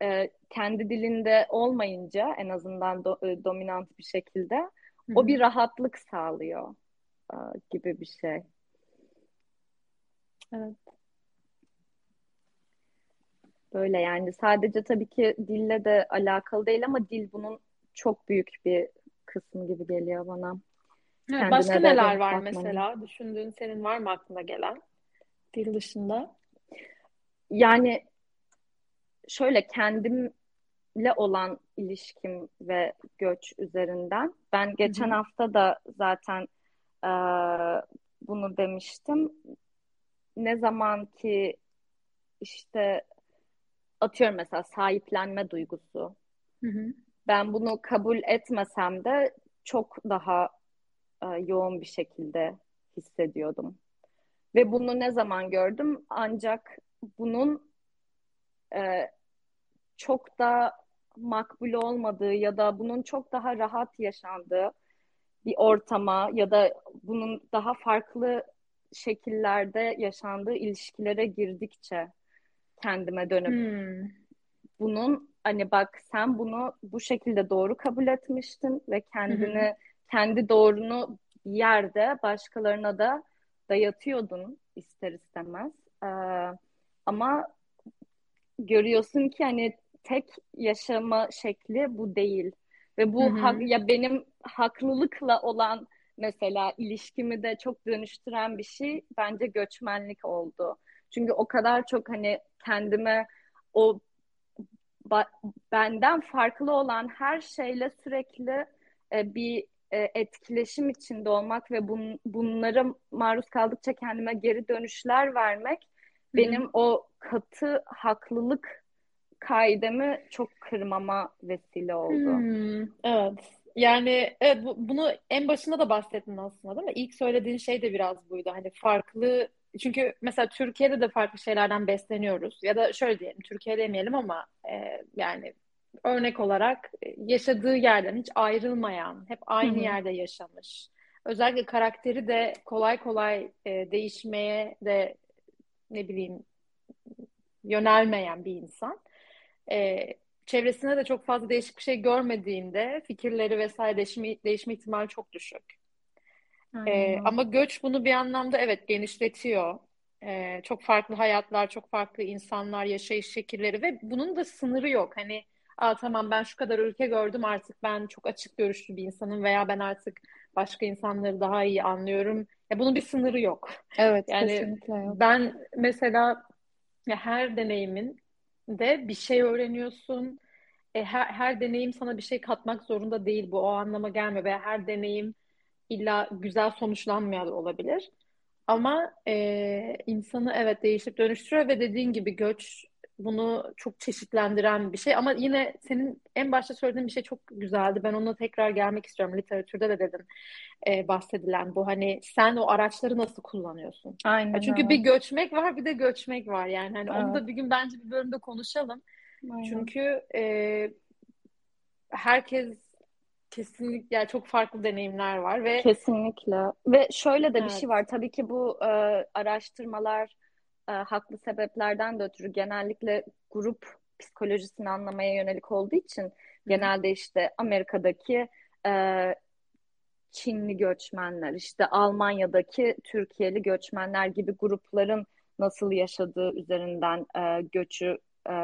e, kendi dilinde olmayınca en azından do, e, dominant bir şekilde Hı-hı. o bir rahatlık sağlıyor e, gibi bir şey. Evet. Böyle yani sadece tabii ki dille de alakalı değil ama dil bunun çok büyük bir kısmı gibi geliyor bana. Evet, başka neler var bakmanın. mesela? Düşündüğün senin var mı aklına gelen dil dışında? Yani şöyle kendimle olan ilişkim ve göç üzerinden. Ben geçen Hı-hı. hafta da zaten e, bunu demiştim. Ne zaman ki işte atıyorum mesela sahiplenme duygusu. Hı hı ben bunu kabul etmesem de çok daha e, yoğun bir şekilde hissediyordum. Ve bunu ne zaman gördüm? Ancak bunun e, çok da makbul olmadığı ya da bunun çok daha rahat yaşandığı bir ortama ya da bunun daha farklı şekillerde yaşandığı ilişkilere girdikçe kendime dönüp hmm. bunun hani bak sen bunu bu şekilde doğru kabul etmiştin ve kendini hı hı. kendi doğrunu bir yerde başkalarına da dayatıyordun ister istemez. Ee, ama görüyorsun ki hani tek yaşama şekli bu değil ve bu hı hı. hak ya benim haklılıkla olan mesela ilişkimi de çok dönüştüren bir şey bence göçmenlik oldu. Çünkü o kadar çok hani kendime o benden farklı olan her şeyle sürekli e, bir e, etkileşim içinde olmak ve bun, bunlara maruz kaldıkça kendime geri dönüşler vermek Hı-hı. benim o katı haklılık kaidemi çok kırmama vesile oldu. Hmm, evet. Yani evet bu, bunu en başında da bahsettin aslında değil mi? İlk söylediğin şey de biraz buydu. Hani farklı çünkü mesela Türkiye'de de farklı şeylerden besleniyoruz. Ya da şöyle diyelim, Türkiye demeyelim ama e, yani örnek olarak yaşadığı yerden hiç ayrılmayan, hep aynı Hı-hı. yerde yaşamış. Özellikle karakteri de kolay kolay e, değişmeye de ne bileyim yönelmeyen bir insan. E, çevresinde de çok fazla değişik bir şey görmediğinde fikirleri vesaire değişme, değişme ihtimali çok düşük. Ee, ama göç bunu bir anlamda evet genişletiyor. Ee, çok farklı hayatlar, çok farklı insanlar, yaşayış şekilleri ve bunun da sınırı yok. Hani Aa, tamam ben şu kadar ülke gördüm artık ben çok açık görüşlü bir insanım veya ben artık başka insanları daha iyi anlıyorum. Ya bunun bir sınırı yok. Evet, yani kesinlikle yok. Ben mesela ya her deneyimin de bir şey öğreniyorsun. E, her, her deneyim sana bir şey katmak zorunda değil. Bu o anlama gelmiyor veya her deneyim illa güzel sonuçlanmıyor olabilir. Ama e, insanı evet değişip dönüştürüyor ve dediğin gibi göç bunu çok çeşitlendiren bir şey. Ama yine senin en başta söylediğin bir şey çok güzeldi. Ben ona tekrar gelmek istiyorum. Literatürde de dedim e, bahsedilen bu. Hani sen o araçları nasıl kullanıyorsun? Aynen. Ya çünkü evet. bir göçmek var bir de göçmek var. Yani hani evet. onu da bir gün bence bir bölümde konuşalım. Aynen. Çünkü e, herkes kesinlikle yani çok farklı deneyimler var ve kesinlikle ve şöyle de evet. bir şey var tabii ki bu e, araştırmalar e, haklı sebeplerden de ötürü genellikle grup psikolojisini anlamaya yönelik olduğu için genelde işte Amerika'daki e, Çinli göçmenler, işte Almanya'daki Türkiye'li göçmenler gibi grupların nasıl yaşadığı üzerinden e, göçü e,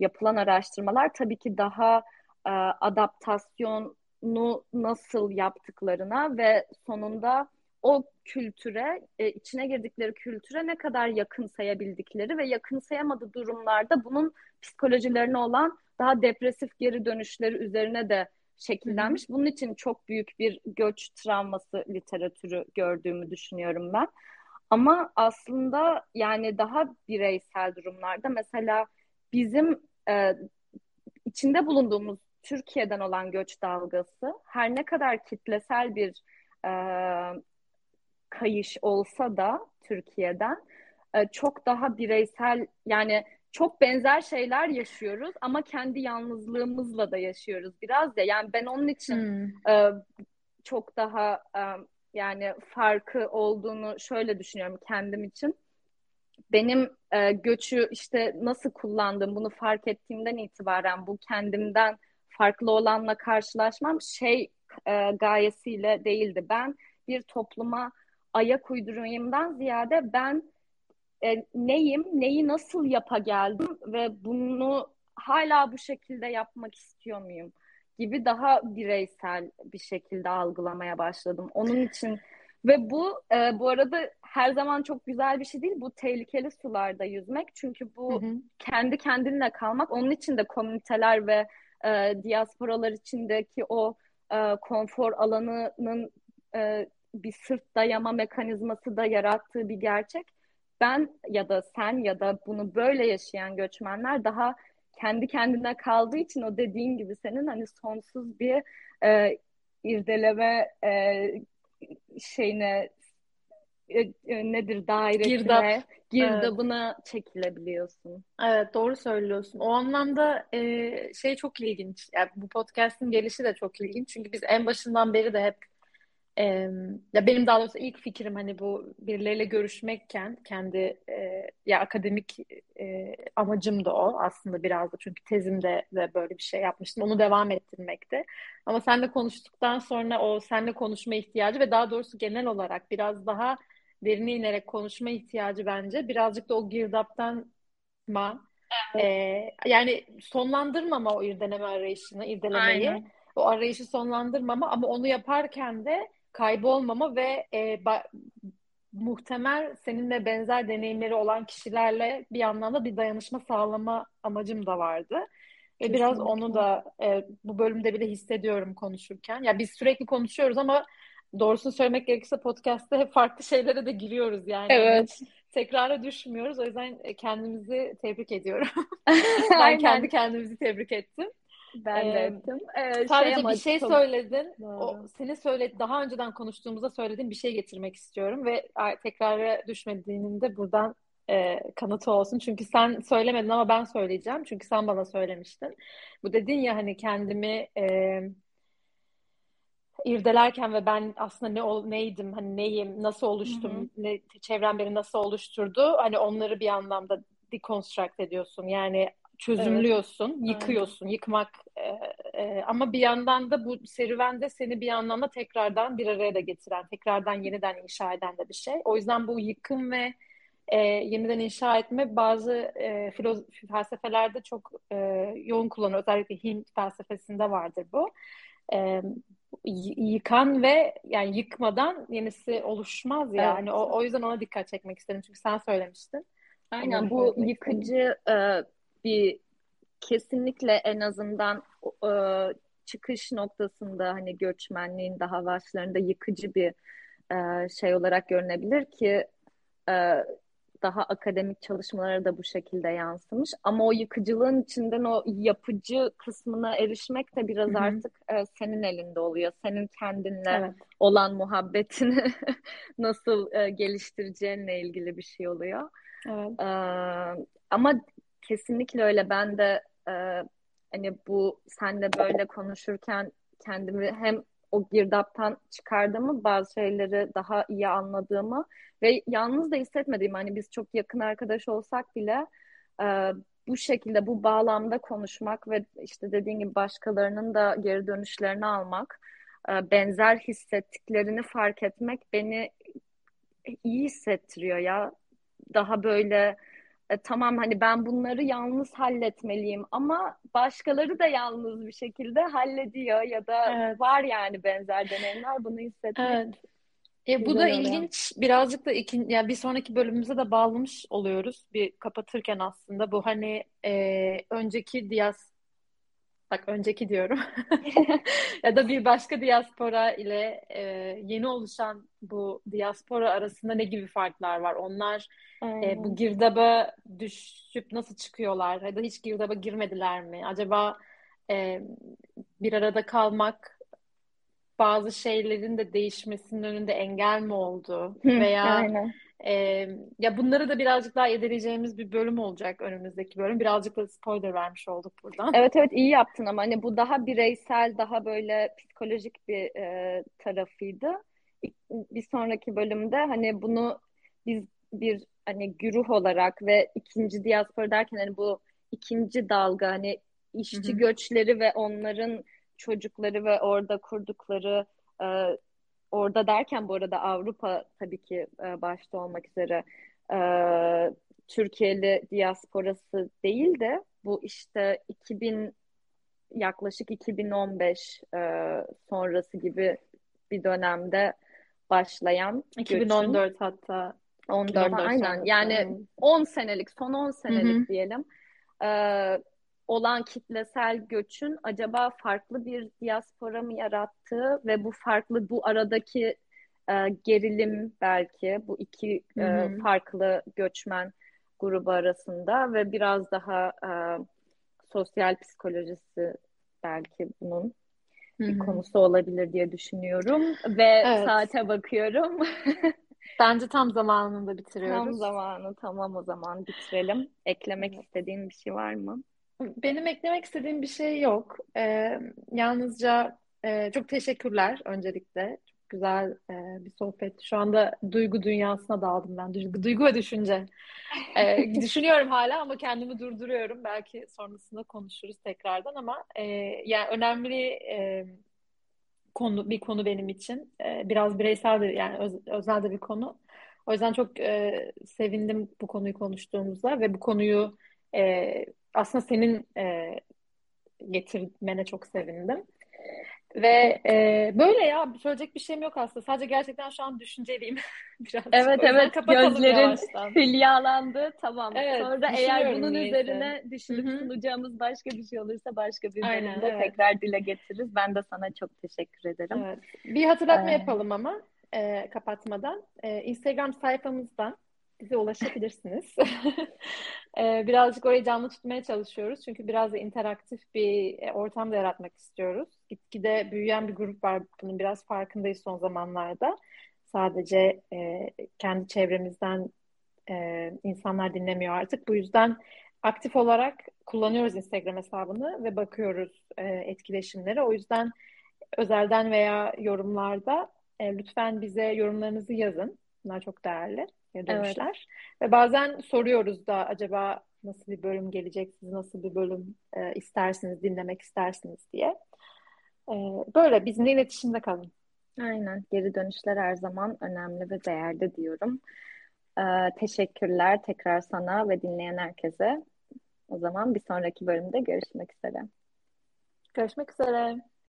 yapılan araştırmalar tabii ki daha e, adaptasyonu nasıl yaptıklarına ve sonunda o kültüre, e, içine girdikleri kültüre ne kadar yakın sayabildikleri ve yakın sayamadığı durumlarda bunun psikolojilerine olan daha depresif geri dönüşleri üzerine de şekillenmiş. Bunun için çok büyük bir göç travması literatürü gördüğümü düşünüyorum ben. Ama aslında yani daha bireysel durumlarda mesela bizim e, içinde bulunduğumuz Türkiye'den olan göç dalgası her ne kadar kitlesel bir e, kayış olsa da Türkiye'den e, çok daha bireysel yani çok benzer şeyler yaşıyoruz ama kendi yalnızlığımızla da yaşıyoruz biraz ya. Yani ben onun için hmm. e, çok daha e, yani farkı olduğunu şöyle düşünüyorum kendim için. Benim e, göçü işte nasıl kullandığım bunu fark ettiğimden itibaren bu kendimden farklı olanla karşılaşmam şey e, gayesiyle değildi. Ben bir topluma ayak uydurayımdan ziyade ben e, neyim, neyi nasıl yapa geldim ve bunu hala bu şekilde yapmak istiyor muyum gibi daha bireysel bir şekilde algılamaya başladım. Onun için ve bu e, bu arada her zaman çok güzel bir şey değil. Bu tehlikeli sularda yüzmek. Çünkü bu hı hı. kendi kendinle kalmak. Onun için de komüniteler ve e, diasporalar içindeki o e, konfor alanının e, bir sırt dayama mekanizması da yarattığı bir gerçek. Ben ya da sen ya da bunu böyle yaşayan göçmenler daha kendi kendine kaldığı için o dediğin gibi senin hani sonsuz bir e, irdeleme e, şeyine e, e, nedir dairesine, Girdap. girdabına evet. çekilebiliyorsun. Evet doğru söylüyorsun. O anlamda e, şey çok ilginç. Yani bu podcast'in gelişi de çok ilginç. Çünkü biz en başından beri de hep e, ya benim daha doğrusu ilk fikrim hani bu birileriyle görüşmekken kendi e, ya akademik e, amacım da o aslında biraz da çünkü tezimde de böyle bir şey yapmıştım. Onu devam ettirmekti. Ama seninle konuştuktan sonra o seninle konuşma ihtiyacı ve daha doğrusu genel olarak biraz daha derine inerek konuşma ihtiyacı bence birazcık da o girdaptan ma evet. e, yani sonlandırmama o irdeleme arayışını, irdelemeyi. Aynen. O arayışı sonlandırmama ama onu yaparken de kaybolmama ve e, ba- muhtemel seninle benzer deneyimleri olan kişilerle bir anlamda bir dayanışma sağlama amacım da vardı. Ve biraz onu da e, bu bölümde bile hissediyorum konuşurken. Ya biz sürekli konuşuyoruz ama doğrusunu söylemek gerekirse podcast'te hep farklı şeylere de giriyoruz yani. Evet. Tekrara düşmüyoruz. O yüzden kendimizi tebrik ediyorum. ben kendi kendimizi tebrik ettim. Ben de ettim. Ee, sadece şey bir şey çok... söyledin. Doğru. O senin söyle daha önceden konuştuğumuzda söylediğin bir şey getirmek istiyorum ve tekrara düşmediğinin de buradan e, kanıtı olsun. Çünkü sen söylemedin ama ben söyleyeceğim. Çünkü sen bana söylemiştin. Bu dedin ya hani kendimi e, irdelerken ve ben aslında ne ol, neydim, hani neyim, nasıl oluştum, hı hı. ne çevrem beni nasıl oluşturdu. Hani onları bir anlamda deconstruct ediyorsun. Yani çözümlüyorsun, evet. yıkıyorsun. Aynen. Yıkmak e, e, ama bir yandan da bu serüvende seni bir anlamda tekrardan bir araya da getiren, tekrardan yeniden inşa eden de bir şey. O yüzden bu yıkım ve e, yeniden inşa etme bazı e, filozof, felsefelerde çok e, yoğun kullanılıyor. Özellikle Hint felsefesinde vardır bu. E, yıkan ve yani yıkmadan yenisi oluşmaz ya. Yani evet. o, o yüzden ona dikkat çekmek istedim. Çünkü sen söylemiştin. Aynen bu yıkıcı e, bir kesinlikle en azından e, çıkış noktasında hani göçmenliğin daha başlarında yıkıcı bir e, şey olarak görünebilir ki e, daha akademik çalışmalara da bu şekilde yansımış. Ama o yıkıcılığın içinden o yapıcı kısmına erişmek de biraz Hı-hı. artık e, senin elinde oluyor. Senin kendinle evet. olan muhabbetini nasıl e, geliştireceğinle ilgili bir şey oluyor. Evet. E, ama kesinlikle öyle. Ben de e, hani bu senle böyle konuşurken kendimi hem o girdaptan çıkardığımı, bazı şeyleri daha iyi anladığımı ve yalnız da hissetmediğim hani biz çok yakın arkadaş olsak bile e, bu şekilde bu bağlamda konuşmak ve işte dediğin gibi başkalarının da geri dönüşlerini almak, e, benzer hissettiklerini fark etmek beni iyi hissettiriyor ya. Daha böyle e, tamam hani ben bunları yalnız halletmeliyim ama başkaları da yalnız bir şekilde hallediyor ya da evet. var yani benzer deneyimler bunu hissetmek. Evet. E, bu da oluyor. ilginç. Birazcık da iki, yani bir sonraki bölümümüze de bağlamış oluyoruz. Bir kapatırken aslında bu hani e, önceki diyas bak önceki diyorum ya da bir başka diaspora ile e, yeni oluşan bu diaspora arasında ne gibi farklar var? Onlar e, bu girdaba düşüp nasıl çıkıyorlar? Ya da hiç girdaba girmediler mi? Acaba e, bir arada kalmak bazı şeylerin de değişmesinin önünde engel mi oldu? Veya Aynen. e, ya bunları da birazcık daha irdeleyeceğimiz bir bölüm olacak önümüzdeki bölüm. Birazcık da spoiler vermiş olduk buradan. Evet evet iyi yaptın ama hani bu daha bireysel, daha böyle psikolojik bir e, tarafıydı. Bir sonraki bölümde hani bunu biz bir hani güruh olarak ve ikinci diaspora derken hani bu ikinci dalga hani işçi Hı-hı. göçleri ve onların çocukları ve orada kurdukları e, orada derken bu arada Avrupa tabii ki e, başta olmak üzere e, Türkiye'li diasporası değil de bu işte 2000 yaklaşık 2015 e, sonrası gibi bir dönemde başlayan 2014 göçün, hatta. 14, 14 aynen. yani 10 senelik son 10 senelik Hı-hı. diyelim. E, olan kitlesel göçün acaba farklı bir diaspora mı yarattığı ve bu farklı bu aradaki e, gerilim belki bu iki e, farklı göçmen grubu arasında ve biraz daha e, sosyal psikolojisi belki bunun bir konusu olabilir diye düşünüyorum ve evet. saate bakıyorum. Bence tam zamanında bitiriyoruz. Tam zamanı tamam o zaman bitirelim. Eklemek istediğin bir şey var mı? Benim eklemek istediğim bir şey yok. Ee, yalnızca e, çok teşekkürler öncelikle. Çok güzel e, bir sohbet. Şu anda duygu dünyasına daldım ben. Duygu, duygu ve düşünce. Ee, düşünüyorum hala ama kendimi durduruyorum. Belki sonrasında konuşuruz tekrardan ama e, yani önemli e, konu bir konu benim için. E, biraz bireysel de yani öz, özel de bir konu. O yüzden çok e, sevindim bu konuyu konuştuğumuzda ve bu konuyu e, aslında senin e, getirmene çok sevindim. Ve e, böyle ya söyleyecek bir şeyim yok aslında. Sadece gerçekten şu an düşünceliyim biraz. Evet evet gözlerin hülyalandı. Tamam. Evet, Sonra eğer bunun niyeyse. üzerine düşünüp Hı-hı. sunacağımız başka bir şey olursa başka bir bölümde evet. tekrar dile getiririz. Ben de sana çok teşekkür ederim. Evet. Bir hatırlatma ee... yapalım ama e, kapatmadan. E, Instagram sayfamızdan bize ulaşabilirsiniz. Ee, birazcık orayı canlı tutmaya çalışıyoruz. Çünkü biraz da interaktif bir e, ortam da yaratmak istiyoruz. Gitgide büyüyen bir grup var. Bunun biraz farkındayız son zamanlarda. Sadece e, kendi çevremizden e, insanlar dinlemiyor artık. Bu yüzden aktif olarak kullanıyoruz Instagram hesabını ve bakıyoruz etkileşimlere. O yüzden özelden veya yorumlarda lütfen bize yorumlarınızı yazın. Bunlar çok değerli dönüşler. Evet. Ve bazen soruyoruz da acaba nasıl bir bölüm gelecek, siz nasıl bir bölüm e, istersiniz, dinlemek istersiniz diye. E, böyle bizimle iletişimde kalın. Aynen. Geri dönüşler her zaman önemli ve değerli diyorum. Ee, teşekkürler tekrar sana ve dinleyen herkese. O zaman bir sonraki bölümde görüşmek üzere. Görüşmek üzere.